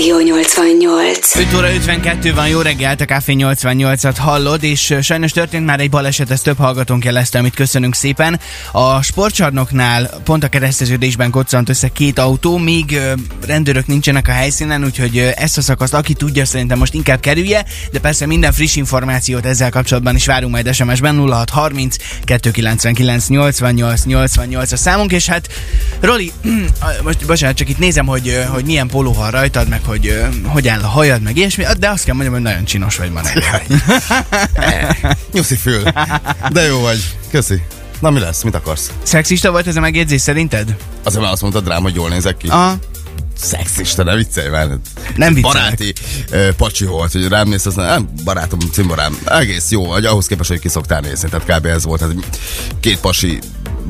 Rádió 88. 5 óra 52 van, jó reggelt, a Café 88-at hallod, és sajnos történt már egy baleset, ezt több hallgatónk jelezte, amit köszönünk szépen. A sportcsarnoknál pont a kereszteződésben koccant össze két autó, még rendőrök nincsenek a helyszínen, úgyhogy ezt a szakaszt, aki tudja, szerintem most inkább kerülje, de persze minden friss információt ezzel kapcsolatban is várunk majd SMS-ben 0630 299 88 88 a számunk, és hát Roli, most bocsánat, csak itt nézem, hogy, hogy milyen póló van rajtad, meg hogy hogy áll a hajad, meg ilyesmi, de azt kell mondjam, hogy nagyon csinos vagy ma reggel. Nyuszi fül. De jó vagy. Köszi. Na mi lesz? Mit akarsz? Szexista volt ez a megjegyzés szerinted? Azért már azt mondtad rám, hogy jól nézek ki. Aha. Szexista, ne viccelj már. Nem viccelek. Baráti uh, pacsi volt, hogy rám nézsz, azt mondja, nem, barátom, cimborám, egész jó, vagy ahhoz képest, hogy ki szoktál nézni, tehát kb. ez volt. Tehát két pasi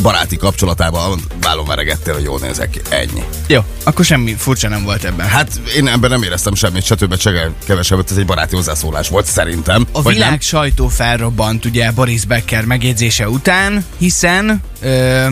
baráti kapcsolatában vállom veregettél, hogy jól nézek. Ennyi. Jó, akkor semmi furcsa nem volt ebben. Hát én ebben nem éreztem semmit, se többet, se kevesebbet, ez egy baráti hozzászólás volt szerintem. A világ nem? sajtó felrobbant ugye Boris Becker megjegyzése után, hiszen ö,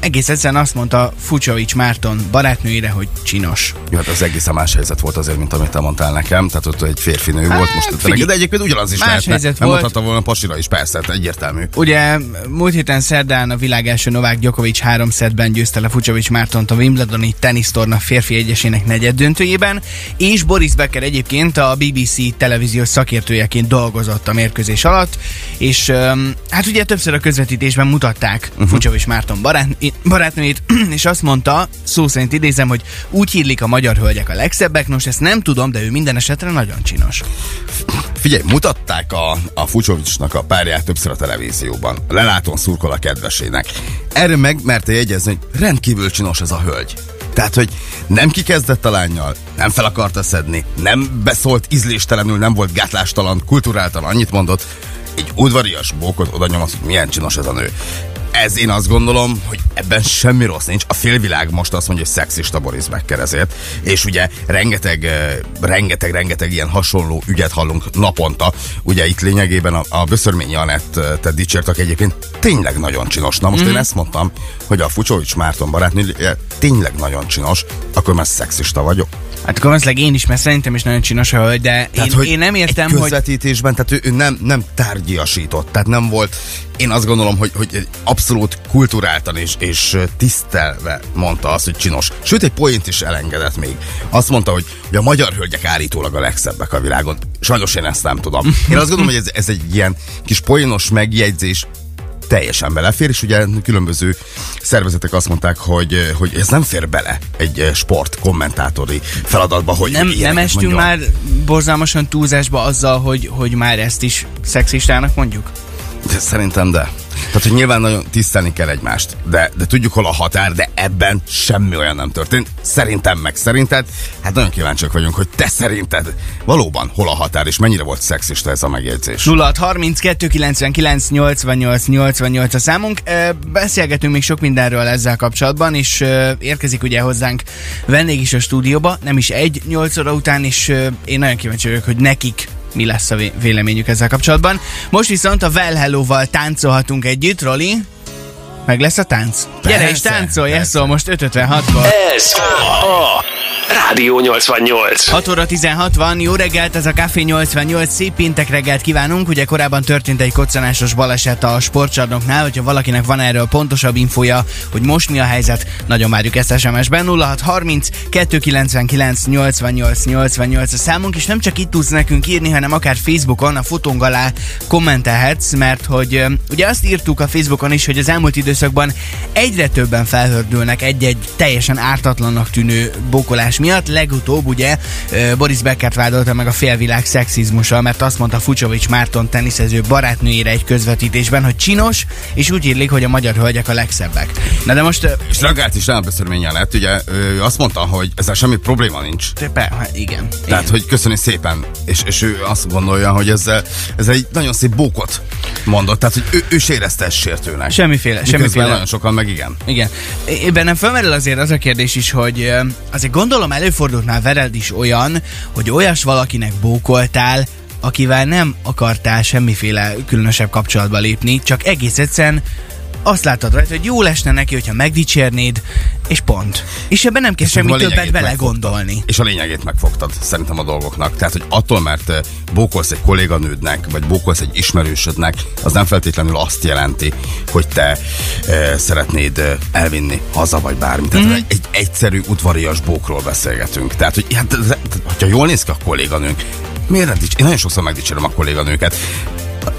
egész egyszerűen azt mondta Fucsovics Márton barátnőire, hogy csinos. Jó, hát az egészen más helyzet volt azért, mint amit te mondtál nekem. Tehát ott egy férfi nő volt most. figyelj, Tényleg, de egyébként ugyanaz is más lehetne. helyzet nem volt. mondhatta volna pasira is, persze, hát egyértelmű. Ugye múlt héten szerdán a világ első Novák Djokovic három szettben győzte le Fucsovics Mártont a Wimbledoni tenisztorna férfi egyesének negyed döntőjében, és Boris Becker egyébként a BBC televíziós szakértőjeként dolgozott a mérkőzés alatt, és hát ugye többször a közvetítésben mutatták uh-huh. Fucsovics Márton barát, barátnőjét, és azt mondta, szó szerint idézem, hogy úgy hírlik a magyar hölgyek a legszebbek, nos ezt nem tudom, de ő minden esetre nagyon csinos. Figyelj, mutatták a, a Fucsovicsnak a párját többször a televízióban. Lelátón szurkol a kedvesének. Erre meg merte jegyezni, hogy rendkívül csinos ez a hölgy. Tehát, hogy nem kikezdett a lányjal, nem fel akarta szedni, nem beszólt ízléstelenül, nem volt gátlástalan, kulturáltalan, annyit mondott, egy udvarias bókot oda nyomasz, hogy milyen csinos ez a nő. Ez én azt gondolom, hogy ebben semmi rossz nincs. A félvilág most azt mondja, hogy szexista Boris Becker ezért. És ugye rengeteg, rengeteg, rengeteg ilyen hasonló ügyet hallunk naponta. Ugye itt lényegében a, a Böszörményi Anett te dicsértek egyébként tényleg nagyon csinos. Na most mm. én ezt mondtam, hogy a Fucsovics Márton barátnő tényleg nagyon csinos, akkor már szexista vagyok. Hát akkor valószínűleg én is, mert szerintem is nagyon csinos a hölgy, de én, hogy én nem értem, egy hogy közvetítésben, tehát ő, ő nem, nem tárgyiasított, tehát nem volt, én azt gondolom, hogy, hogy abszolút kulturáltan és, és tisztelve mondta azt, hogy csinos. Sőt, egy poént is elengedett még. Azt mondta, hogy, hogy a magyar hölgyek állítólag a legszebbek a világon. Sajnos én ezt nem tudom. Én azt gondolom, hogy ez, ez egy ilyen kis poénos megjegyzés, teljesen belefér, és ugye különböző szervezetek azt mondták, hogy, hogy ez nem fér bele egy sport kommentátori feladatba, hogy nem, nem estünk mondjon. már borzalmasan túlzásba azzal, hogy, hogy már ezt is szexistának mondjuk? De szerintem de. Tehát, hogy nyilván nagyon tisztelni kell egymást, de, de tudjuk, hol a határ, de ebben semmi olyan nem történt. Szerintem meg szerinted, hát nagyon kíváncsiak vagyunk, hogy te szerinted valóban hol a határ, és mennyire volt szexista ez a megjegyzés. 0632 99 88 88 a számunk. Beszélgetünk még sok mindenről ezzel kapcsolatban, és érkezik ugye hozzánk vendég is a stúdióba, nem is egy 8 óra után, és én nagyon kíváncsi vagyok, hogy nekik mi lesz a vé- véleményük ezzel kapcsolatban. Most viszont a Well Hello-val táncolhatunk együtt, Roli. Meg lesz a tánc? Gyere Persze, és táncolj, ez szól most 5.56-kor. Ez a Rádió 88. 6 óra 16 van, jó reggelt, ez a Café 88, szép péntek reggelt kívánunk. Ugye korábban történt egy koccanásos baleset a sportcsarnoknál, hogyha valakinek van erről pontosabb infója, hogy most mi a helyzet, nagyon várjuk ezt SMS-ben. 0630 299 88 88 a számunk, és nem csak itt tudsz nekünk írni, hanem akár Facebookon, a fotónk alá kommentelhetsz, mert hogy ugye azt írtuk a Facebookon is, hogy az elmúlt időszakban egyre többen felhördülnek egy-egy teljesen ártatlannak tűnő bókolás miatt. Legutóbb ugye Boris Beckert vádolta meg a félvilág szexizmussal, mert azt mondta Fucsovics Márton teniszező barátnőjére egy közvetítésben, hogy csinos, és úgy írlik, hogy a magyar hölgyek a legszebbek. Na de most... És reagált is rá a beszörménye lett, ugye ő azt mondta, hogy ezzel semmi probléma nincs. Be, hát igen. Tehát, igen. hogy köszöni szépen. És, és ő azt gondolja, hogy ezzel, ez egy nagyon szép bókot mondott. Tehát, hogy ő, ő se érezte ezt sértőnek. Semmiféle, Miközben nagyon sokan meg igen. Igen. É- Bennem felmerül azért az a kérdés is, hogy azért gondolom előfordult már veled is olyan, hogy olyas valakinek bókoltál, akivel nem akartál semmiféle különösebb kapcsolatba lépni, csak egész egyszerűen azt látod rajta, hogy jó lesne neki, hogyha megdicsérnéd, és pont. És ebben nem kell És semmi többet megfogtad. belegondolni. És a lényegét megfogtad szerintem a dolgoknak. Tehát, hogy attól, mert eh, bókolsz egy kolléganődnek, vagy bókolsz egy ismerősödnek, az nem feltétlenül azt jelenti, hogy te e, szeretnéd eh, elvinni haza, vagy bármi. Tehát mm. egy egyszerű udvarias bókról beszélgetünk. Tehát, hogy hát, hogyha jól néz ki a kolléganőnk, miért nem dics? Én nagyon sokszor megdicsérem a kolléganőket.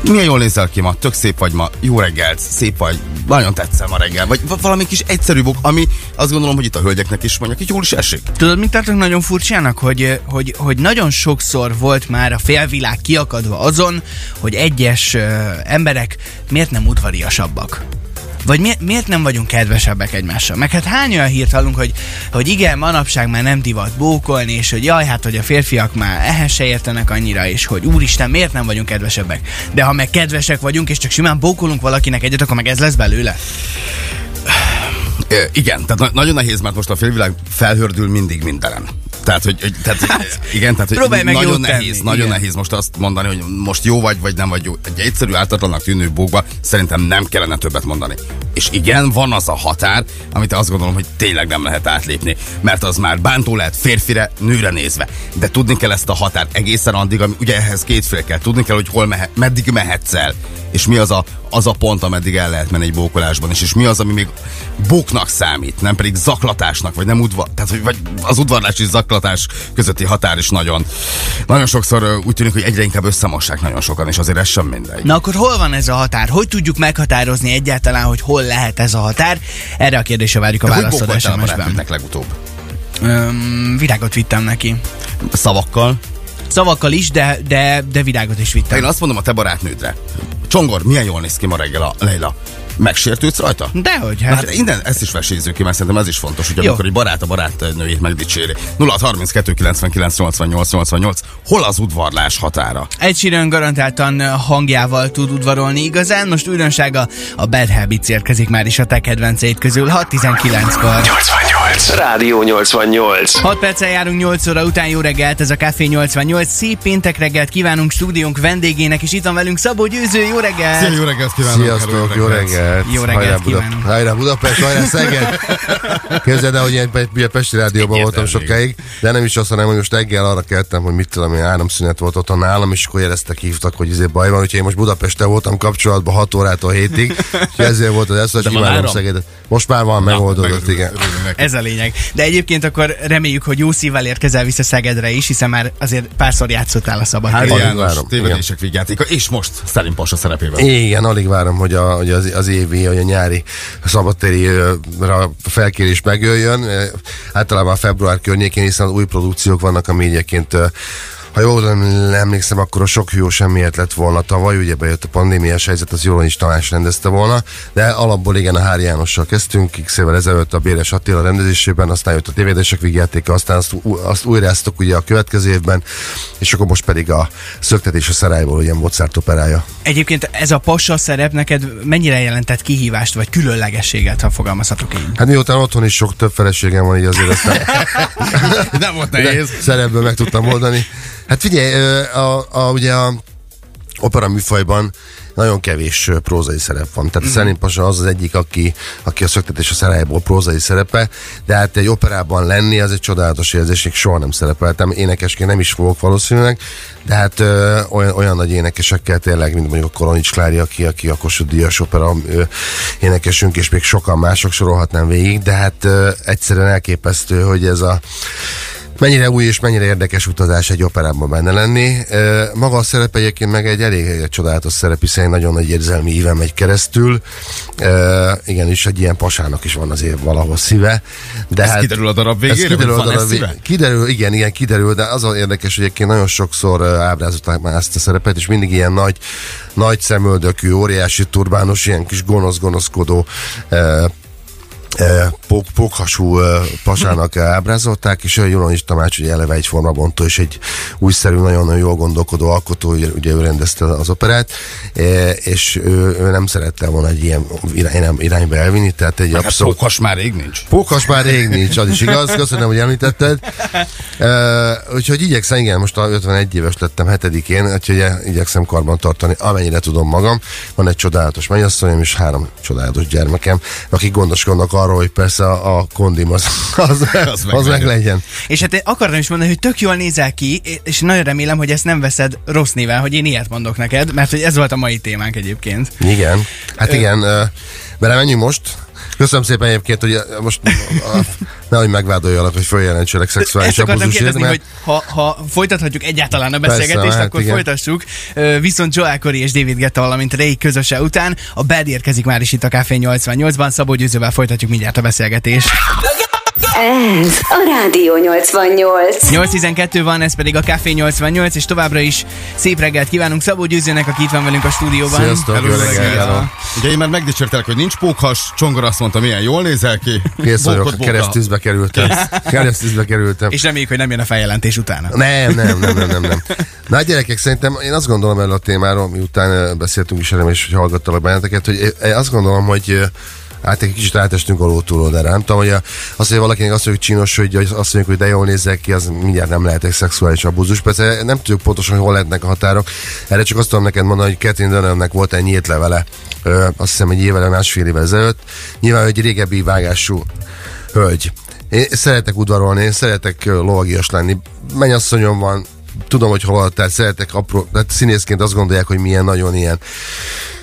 Milyen jól nézel ki ma, tök szép vagy ma, jó reggelt, szép vagy, nagyon tetszel ma reggel, vagy va- valami kis egyszerű bok, ami azt gondolom, hogy itt a hölgyeknek is mondjuk, hogy jól is esik. Tudod, mit tartok nagyon furcsának? Hogy, hogy, hogy nagyon sokszor volt már a félvilág kiakadva azon, hogy egyes ö, emberek miért nem udvariasabbak. Vagy miért, miért nem vagyunk kedvesebbek egymással? Meg hát hány olyan hírt hallunk, hogy, hogy igen, manapság már nem divat bókolni, és hogy jaj, hát hogy a férfiak már ehhez se értenek annyira, és hogy úristen, miért nem vagyunk kedvesebbek? De ha meg kedvesek vagyunk, és csak simán bókolunk valakinek egyet, akkor meg ez lesz belőle. Igen, tehát na- nagyon nehéz, mert most a félvilág felhördül mindig mindenen. Tehát, hogy, tehát, hogy, igen, tehát, hogy Hát, meg nagyon nehéz, tenni, nagyon igen. nehéz most azt mondani, hogy most jó vagy, vagy nem vagy jó. Egy egyszerű általatlanak tűnő bókba szerintem nem kellene többet mondani. És igen, van az a határ, amit azt gondolom, hogy tényleg nem lehet átlépni, mert az már bántó lehet férfire, nőre nézve. De tudni kell ezt a határt egészen addig, ami, ugye ehhez két fél kell. Tudni kell, hogy hol mehe, meddig mehetsz el, és mi az a, az a pont, ameddig el lehet menni egy bókolásban, és, és mi az, ami még bóknak számít, nem pedig zaklatásnak, vagy nem udvar, tehát hogy vagy az udvarlás és zaklatás közötti határ is nagyon, nagyon sokszor úgy tűnik, hogy egyre inkább összemossák nagyon sokan, és azért ez sem mindegy. Na akkor hol van ez a határ? Hogy tudjuk meghatározni egyáltalán, hogy hol lehet ez a határ? Erre a kérdésre várjuk a választ a SMS-ben. legutóbb? Öm, virágot vittem neki. Szavakkal? Szavakkal is, de, de, de virágot is vittem. Én azt mondom a te barátnődre. Csongor, milyen jól néz ki ma reggel a Leila. Megsértődsz rajta? Dehogy, Hát, hát, hát innen ezt is vesézzük ki, mert szerintem ez is fontos, hogy Jó. amikor egy barát a barátnőjét megdicséri. 0 32 99 88 88. Hol az udvarlás határa? Egy Sheeran garantáltan hangjával tud udvarolni igazán. Most újdonsága a Bad Habits érkezik már is a te kedvenceid közül 6.19-kor. 88. Rádió 88. 6 perccel járunk 8 óra után, jó reggelt, ez a Café 88. Szép péntek reggelt kívánunk stúdiónk vendégének, és itt van velünk Szabó Győző, jó reggelt! jó reggelt kívánok! Sziasztok, jó reggelt! Jó reggelt Hajrá, Buda- kívánunk. Hajrá Budapest, hajrá Szeged! Képzeld el, hogy én ugye Pesti Rádióban voltam Egyértelmű. sokáig, de nem is azt, hanem hogy most reggel arra keltem, hogy mit tudom, én áramszünet volt otthon nálam, és akkor jeleztek, hívtak, hogy izé baj van, úgyhogy én most Budapesten voltam kapcsolatban 6 órától 7-ig, és ezért volt az ez, hogy imádom? Szegedet. Most már van, megoldódott, igen. Ez a lényeg. De egyébként akkor reméljük, hogy jó szívvel érkezel vissza Szegedre is, hiszen már azért párszor játszottál a szabad Hári János, tévedések végjátéka, és most Szelim Pasa szerepében. Igen, alig várom, hogy, a, hogy az, az évi, hogy a nyári szabadtéri felkérés megjöjjön. Általában a február környékén, hiszen új produkciók vannak, ami egyébként ha jól em- emlékszem, akkor a sok hűó semmiért lett volna tavaly, ugye bejött a pandémiás helyzet, az jól is Tamás rendezte volna, de alapból igen, a Hári Jánossal kezdtünk, x évvel ezelőtt a Béres Attila rendezésében, aztán jött a tévédések végjátéka, aztán azt, azt újráztuk ugye a következő évben, és akkor most pedig a Szöktetés a Szerályból, ugye Mozart operája. Egyébként ez a passa szerep neked mennyire jelentett kihívást, vagy különlegességet, ha fogalmazhatok így? Hát miután otthon is sok több feleségem van, így azért aztán Nem volt nehéz. szerepből meg tudtam oldani. Hát figyelj, a, a, ugye a opera műfajban nagyon kevés prózai szerep van. Tehát mm. Szenin Pasa az az egyik, aki, aki a szöktetés a szerályból prózai szerepe, de hát egy operában lenni az egy csodálatos érzés, még soha nem szerepeltem. Énekesként nem is fogok valószínűleg, de hát ö, olyan, olyan nagy énekesekkel tényleg, mint mondjuk a Kolonics Klári, aki, aki a Kossuth Díjas opera ö, énekesünk, és még sokan mások sorolhatnám végig, de hát ö, egyszerűen elképesztő, hogy ez a Mennyire új és mennyire érdekes utazás egy operában benne lenni. Maga a szerep egyébként meg egy elég egy csodálatos szerep, hiszen egy nagyon nagy érzelmi íve megy keresztül. Ö, Igen, és egy ilyen pasának is van azért valahol szíve. De Ez kiderül a darab végére, kiderül a darab ez vég- szíve? Kiderül, igen, igen, kiderül, de az a érdekes, hogy egyébként nagyon sokszor ábrázolták már ezt a szerepet, és mindig ilyen nagy, nagy szemöldökű, óriási turbános, ilyen kis gonosz-gonoszkodó pók, pókhasú e, pasának ábrázolták, és Jolonis Tamács ugye eleve egy formabontó, és egy újszerű, nagyon jól gondolkodó alkotó, ugye, ugye ő rendezte az operát, és ő, ő nem szerette volna egy ilyen irány, irányba elvinni, tehát egy Hát abszolút... pókhas már rég nincs. Pókhas már rég nincs, az is igaz, köszönöm, hogy említetted. Úgyhogy igyekszem, igen, most a 51 éves lettem hetedikén, úgyhogy igyekszem karban tartani, amennyire tudom magam. Van egy csodálatos mennyasszonyom és három csodálatos gyermekem, akik gondoskodnak arról, hogy persze a, a kondim az, az, az, meg az meg legyen. És hát én akartam is mondani, hogy tök jól nézel ki, és nagyon remélem, hogy ezt nem veszed rossz néven, hogy én ilyet mondok neked, mert hogy ez volt a mai témánk egyébként. Igen, hát igen, uh, belemenjünk most. Köszönöm szépen egyébként, hogy most nehogy megvádoljalak, hogy följelentsenek szexuális abuzusért, mert hogy ha, ha folytathatjuk egyáltalán a beszélgetést, Persze, hát akkor igen. folytassuk. Viszont Joel Corey és David Guetta, valamint Ray közöse után a Bad érkezik már is itt a Café 88-ban. Szabó Győzővel folytatjuk mindjárt a beszélgetést. Ez a Rádió 88. 8.12 van, ez pedig a Café 88, és továbbra is szép reggelt kívánunk Szabó Győzőnek, aki itt van velünk a stúdióban. Sziasztok, Hello, jó reggelt. Ugye én már megdicsértelek, hogy nincs pókhas, Csongor azt mondta, milyen jól nézel ki. Kész vagyok, keresztűzbe kerültem. Keresztűzbe kerültem. És reméljük, hogy nem jön a feljelentés utána. Nem, nem, nem, nem, nem, nem. Na hát gyerekek, szerintem én azt gondolom erről a témáról, miután beszéltünk is erről, és hogy hallgattalak benneteket, hogy azt gondolom, hogy ö, Hát egy kicsit átestünk a lótúlódára. Nem tudom, hogy a, az, hogy valakinek azt mondjuk csinos, hogy azt mondjuk, hogy de jól nézzek ki, az mindjárt nem lehet egy szexuális abúzus. Persze nem tudjuk pontosan, hogy hol lehetnek a határok. Erre csak azt tudom neked mondani, hogy Catherine Dunhamnek volt egy nyílt levele, ö, azt hiszem egy évvel, másfél évvel ezelőtt. Nyilván egy régebbi vágású hölgy. Én szeretek udvarolni, én szeretek lovagias lenni. Mennyasszonyom van, tudom, hogy hol, tehát szeretek apró, tehát színészként azt gondolják, hogy milyen nagyon ilyen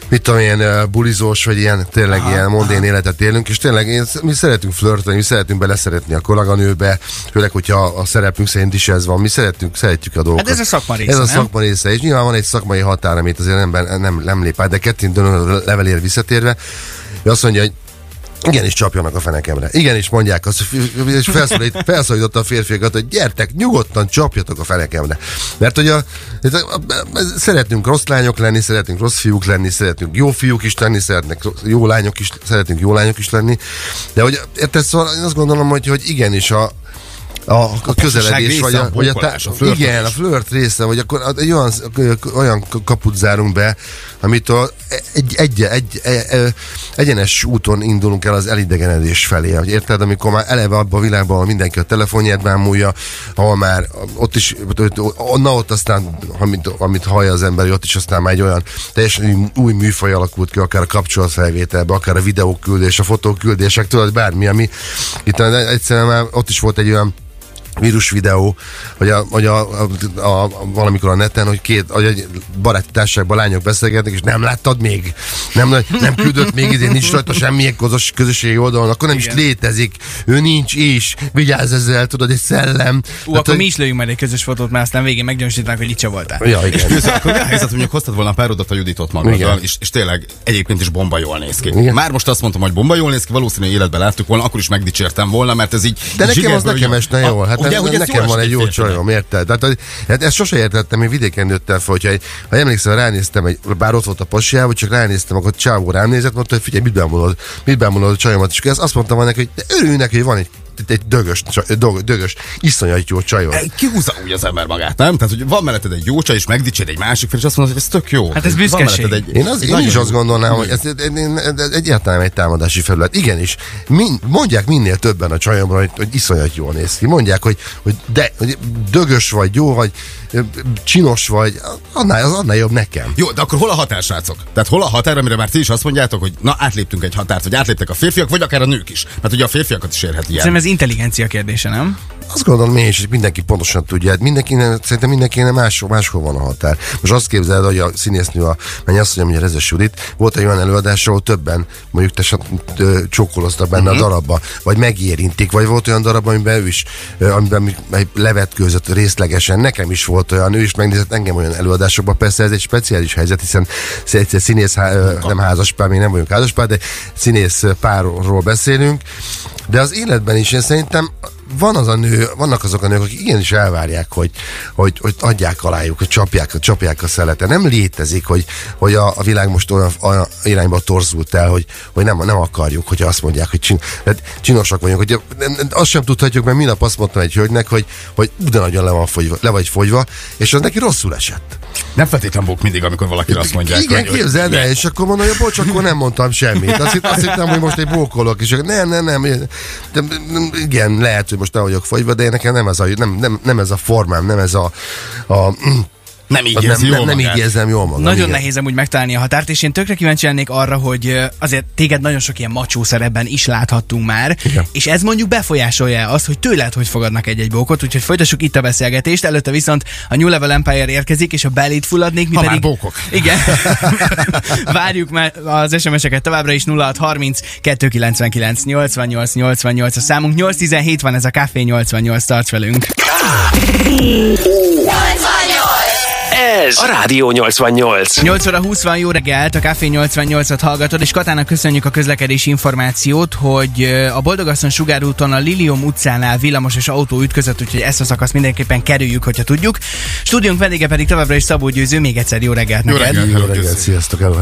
mit tudom, ilyen uh, bulizós, vagy ilyen tényleg aha, ilyen mondén aha. életet élünk, és tényleg én, mi szeretünk flörtölni, mi szeretünk beleszeretni a kolléganőbe, főleg, hogyha a szerepünk szerint is ez van, mi szeretünk, szeretjük a dolgokat. Hát ez a szakma része, Ez a nem? szakma része, és nyilván van egy szakmai határ, amit azért nem, nem, nem lép át, de Kettin Dönön levelér visszatérve, ő azt mondja, hogy Igenis csapjanak a fenekemre. Igenis mondják azt, és felszólít, felszólította a férfiakat, hogy gyertek, nyugodtan csapjatok a fenekemre. Mert hogy a, a, a, szeretünk rossz lányok lenni, szeretünk rossz fiúk lenni, szeretünk jó fiúk is lenni, szeretnek jó lányok is, szeretünk jó lányok is lenni. De hogy érted, szóval én azt gondolom, hogy, hogy igenis a, a, a közeledés, része vagy a a, vagy a, tá- a flörtölés. igen, a flirt része, vagy akkor egy olyan, olyan kaput zárunk be, amitől egy, egy, egy, egy, egyenes úton indulunk el az elidegenedés felé. Hogy érted, amikor már eleve abban a világban, ahol mindenki a telefonját bámulja, ahol már ott is, na ott aztán, amit, amit hallja az ember, ott is aztán már egy olyan teljesen új műfaj alakult ki, akár a kapcsolatfelvételbe, akár a videóküldés, a fotóküldések, tudod, bármi, ami itt egyszerűen már ott is volt egy olyan vírus videó, hogy, a, hogy a, a, a, a, valamikor a neten, hogy két hogy egy baráti társaságban lányok beszélgetnek, és nem láttad még? Nem, nem küldött még idén, nincs rajta semmilyen közös, közösségi oldalon, akkor nem Igen. is létezik. Ő nincs is. Vigyázz ezzel, tudod, egy szellem. Ú, Tehát, akkor hogy- mi is lőjünk majd egy közös fotót, mert aztán végén meggyőzsítanak, hogy itt se voltál. Ja, igen. Győző, akkor mi a helyzet, hogy mondjuk hoztad volna a párodat a Juditot magaddal, és, és tényleg egyébként is bomba jól néz ki. Igen. Már most azt mondtam, hogy bomba jól néz ki, valószínűleg életben láttuk volna, akkor is megdicsértem volna, mert ez így. De nekem az nekem jön. esne jól. Hát ugye, ugye, hogy ez nekem van egy jó csajom, érted? Tehát, hát ezt sose értettem, én vidéken nőttem fel, hogyha ha emlékszel, ránéztem, egy, bár ott volt a pasiába, csak ránéztem, akkor csávó rám nézett, mondta, hogy figyelj, mit bámulod, mit bámulod a csajomat, és azt mondtam neki, hogy de örülj neki, hogy van egy, egy dögös, csaj- dög- dögös, iszonyat jó csajod. Egy- Kihúzza úgy az ember magát, nem? Tehát, hogy van melletted egy jó csaj, és megdicsér egy másik fél, és azt mondod, hogy ez tök jó. Hát ez Van büszkeség. melletted Én, az, egy én is azt gondolnám, hogy ez, egyáltalán egy támadási felület. Igenis, min, mondják minél többen a csajomra, hogy, hogy iszonyat jól néz ki. Mondják, hogy, hogy, de, hogy dögös vagy, jó vagy, csinos vagy, annál, az annál jobb nekem. Jó, de akkor hol a határ, srácok? Tehát hol a határ, amire már ti is azt mondjátok, hogy na átléptünk egy határt, vagy átléptek a férfiak, vagy akár a nők is. Mert ugye a férfiakat is érhet ilyen. Intelligencia kérdése, nem? Azt gondolom én is, hogy mindenki pontosan tudja. Hát mindenkinek, szerintem mindenkinek máshol, máshol van a határ. Most azt képzeld, hogy a színésznő, a mennyasszony, mondja Rezes Judit, volt egy olyan előadás, ahol többen mondjuk te csókoloztak benne uh-huh. a darabba, vagy megérintik, vagy volt olyan darab, amiben ő is, amiben levetkőzött részlegesen. Nekem is volt olyan, ő is megnézett engem olyan előadásokban. Persze ez egy speciális helyzet, hiszen egy egy színész, há- nem házaspár, még nem vagyunk házaspár, de színész párról beszélünk. De az életben is én szerintem van az a nő, vannak azok a nők, akik igenis elvárják, hogy, hogy, hogy adják alájuk, hogy csapják, csapják a szelete. Nem létezik, hogy, hogy a, a világ most olyan, olyan irányba torzult el, hogy, hogy nem, nem akarjuk, hogy azt mondják, hogy csin, hát csinosak vagyunk. Hogy azt sem tudhatjuk, mert minap azt mondtam egy hölgynek, hogy, hogy de nagyon le, van fogyva, le vagy fogyva, és az neki rosszul esett. Nem feltétlen bók mindig, amikor valaki azt mondják. Igen, hogy, képzeld el, és akkor mondom, hogy bocs, akkor nem mondtam semmit. Azt, hitt, azt hittem, hogy most egy bókolok, és nem, nem, nem. De, igen, lehet, hogy most nem vagyok fogyva, de nekem nem ez a, nem, nem, nem ez a formám, nem ez a, a nem így nem, érzi nem, jól nem így érzem jól magam. Nagyon igen. nehéz amúgy megtalálni a határt, és én tökre kíváncsi lennék arra, hogy azért téged nagyon sok ilyen macsó szerepben is láthattunk már, Igen. és ez mondjuk befolyásolja azt, hogy tőled hogy fogadnak egy-egy bókot, úgyhogy folytassuk itt a beszélgetést, előtte viszont a New Level Empire érkezik, és a belét fulladnék, mi Ha már pedig... bókok. Igen. Várjuk már az SMS-eket továbbra is 0630 299 88 88 a számunk. 817 van ez a Café 88, tarts velünk. Ez a Rádió 88. 8 óra 20 van, jó reggelt, a Café 88-at hallgatod, és Katának köszönjük a közlekedési információt, hogy a Boldogasszony sugárúton a Lilium utcánál villamos és autó ütközött, úgyhogy ezt a szakaszt mindenképpen kerüljük, hogyha tudjuk. Stúdiónk vendége pedig továbbra is Szabó Győző, még egyszer jó reggelt Jó neked. reggelt. Jó reggelt, sziasztok, hello.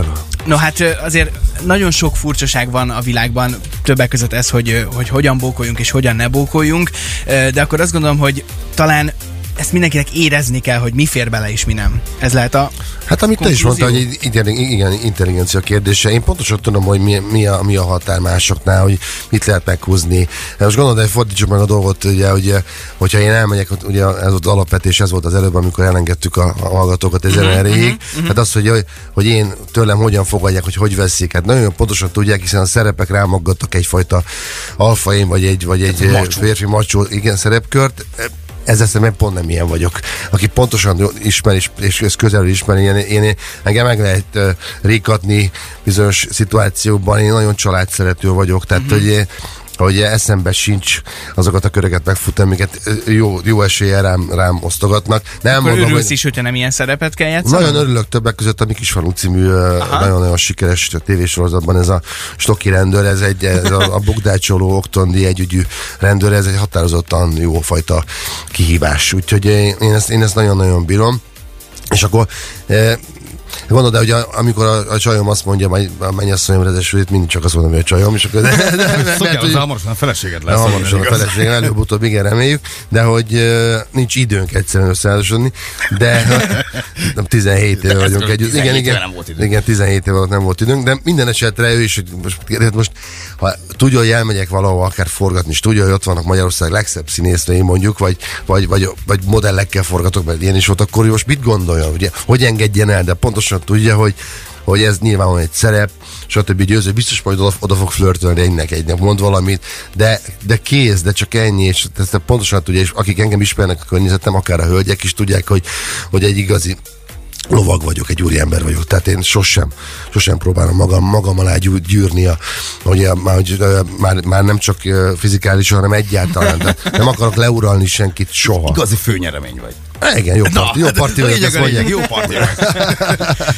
No hát azért nagyon sok furcsaság van a világban, többek között ez, hogy, hogy hogyan bókoljunk és hogyan ne bókoljunk, de akkor azt gondolom, hogy talán ezt mindenkinek érezni kell, hogy mi fér bele és mi nem. Ez lehet a Hát amit te is mondtál, hogy igen, igen, intelligencia kérdése. Én pontosan tudom, hogy mi, mi, a, mi a határ másoknál, hogy mit lehet meghúzni. Most gondolod, hogy fordítsuk meg a dolgot, ugye, ugye, hogyha én elmegyek, ugye ez volt alapvetés, ez volt az előbb, amikor elengedtük a, a hallgatókat ezen uh-huh, erejéig. Hát az, hogy, hogy én tőlem hogyan fogadják, hogy hogy veszik. Hát nagyon pontosan tudják, hiszen a szerepek rámaggattak egyfajta alfaim, vagy egy, vagy egy macsó. férfi macsó, igen, szerepkört ezzel szemben pont nem ilyen vagyok. Aki pontosan ismer és, és ezt közelről ismeri, én, én, engem meg lehet uh, rékatni bizonyos szituációkban, én nagyon családszerető vagyok, tehát uh-huh. hogy hogy eszembe sincs azokat a köröket megfutni, amiket jó, jó eséllyel rám, rám osztogatnak. Nem Akkor mondom, örülsz hogy is, hogyha nem ilyen szerepet kell játszani? nagyon örülök többek között a Mi Kisfalu című ö, nagyon-nagyon sikeres tévésorozatban ez a Stoki rendőr, ez egy ez a, a bukdácsoló oktondi együgyű rendőr, ez egy határozottan jó fajta kihívás. Úgyhogy én ezt, én ezt nagyon-nagyon bírom. És akkor Gondolod, de hogy a, amikor a, a csajom azt mondja, majd a mennyasszonyom redesült, mindig csak azt mondom, hogy a csajom, és akkor de, de, de, mert, Szokjál hogy- hamarosan a feleséged lesz. hamarosan a feleségem, előbb-utóbb igen, reméljük, de hogy uh, nincs időnk egyszerűen összeházasodni, de nem 17 éve vagyunk együtt. 17 Igen, igen, nem volt időnk. igen, 17 éve nem volt időnk, de minden esetre ő is, hogy most, hát most ha tudja, hogy elmegyek valahol akár forgatni, és tudja, hogy ott vannak Magyarország legszebb színésznői mondjuk, vagy, vagy, vagy, vagy modellekkel forgatok, mert ilyen is volt, akkor most mit gondolja, ugye, hogy engedjen el, de pontosan tudja, hogy hogy ez nyilván egy szerep, stb. győző, biztos majd oda, oda fog flörtölni egynek egynek, mond valamit, de, de kész, de csak ennyi, és ezt pontosan tudja, és akik engem ismernek a környezetem, akár a hölgyek is tudják, hogy, hogy egy igazi lovag vagyok, egy úriember vagyok, tehát én sosem, sosem próbálom magam, magam alá gyű- gyűrni, a, hogy a, már, ö, már, már nem csak ö, fizikálisan, hanem egyáltalán, tehát nem akarok leuralni senkit soha. Igazi főnyeremény vagy. Igen, jó parti, jó parti vagyok, lényeg ezt mondják. Jó parti.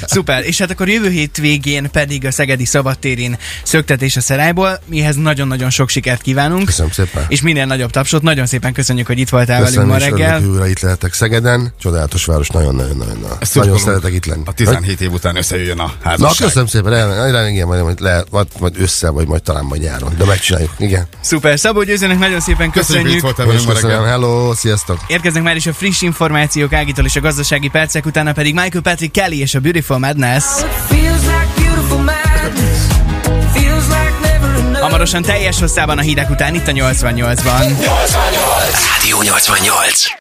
Szuper, és hát akkor jövő hét végén pedig a Szegedi Szabadtérén szöktetés a szerályból, mihez nagyon-nagyon sok sikert kívánunk. Köszönöm szépen. És minél nagyobb tapsot, nagyon szépen köszönjük, hogy itt voltál Köszönöm, velünk ma reggel. hogy újra itt lehetek Szegeden. Csodálatos város, nagyon-nagyon-nagyon. Nagyon szeretek itt lenni. A 17 év után összejöjjön a Na, házasság. köszönöm szépen, el, el, igen, majd, majd, le, majd, majd össze, vagy majd talán majd nyáron. De megcsináljuk, igen. Szuper, Szabó Győzőnek nagyon szépen Köszönjük, hogy itt köszönjük. voltál Most velünk ma köszönöm, reggel. hello, sziasztok! Érkeznek már is a friss információk Ágitól és a gazdasági percek, utána pedig Michael Patrick Kelly és a Beautiful Madness. Hamarosan teljes hosszában a hírek után itt a 88-ban. Rádió 88.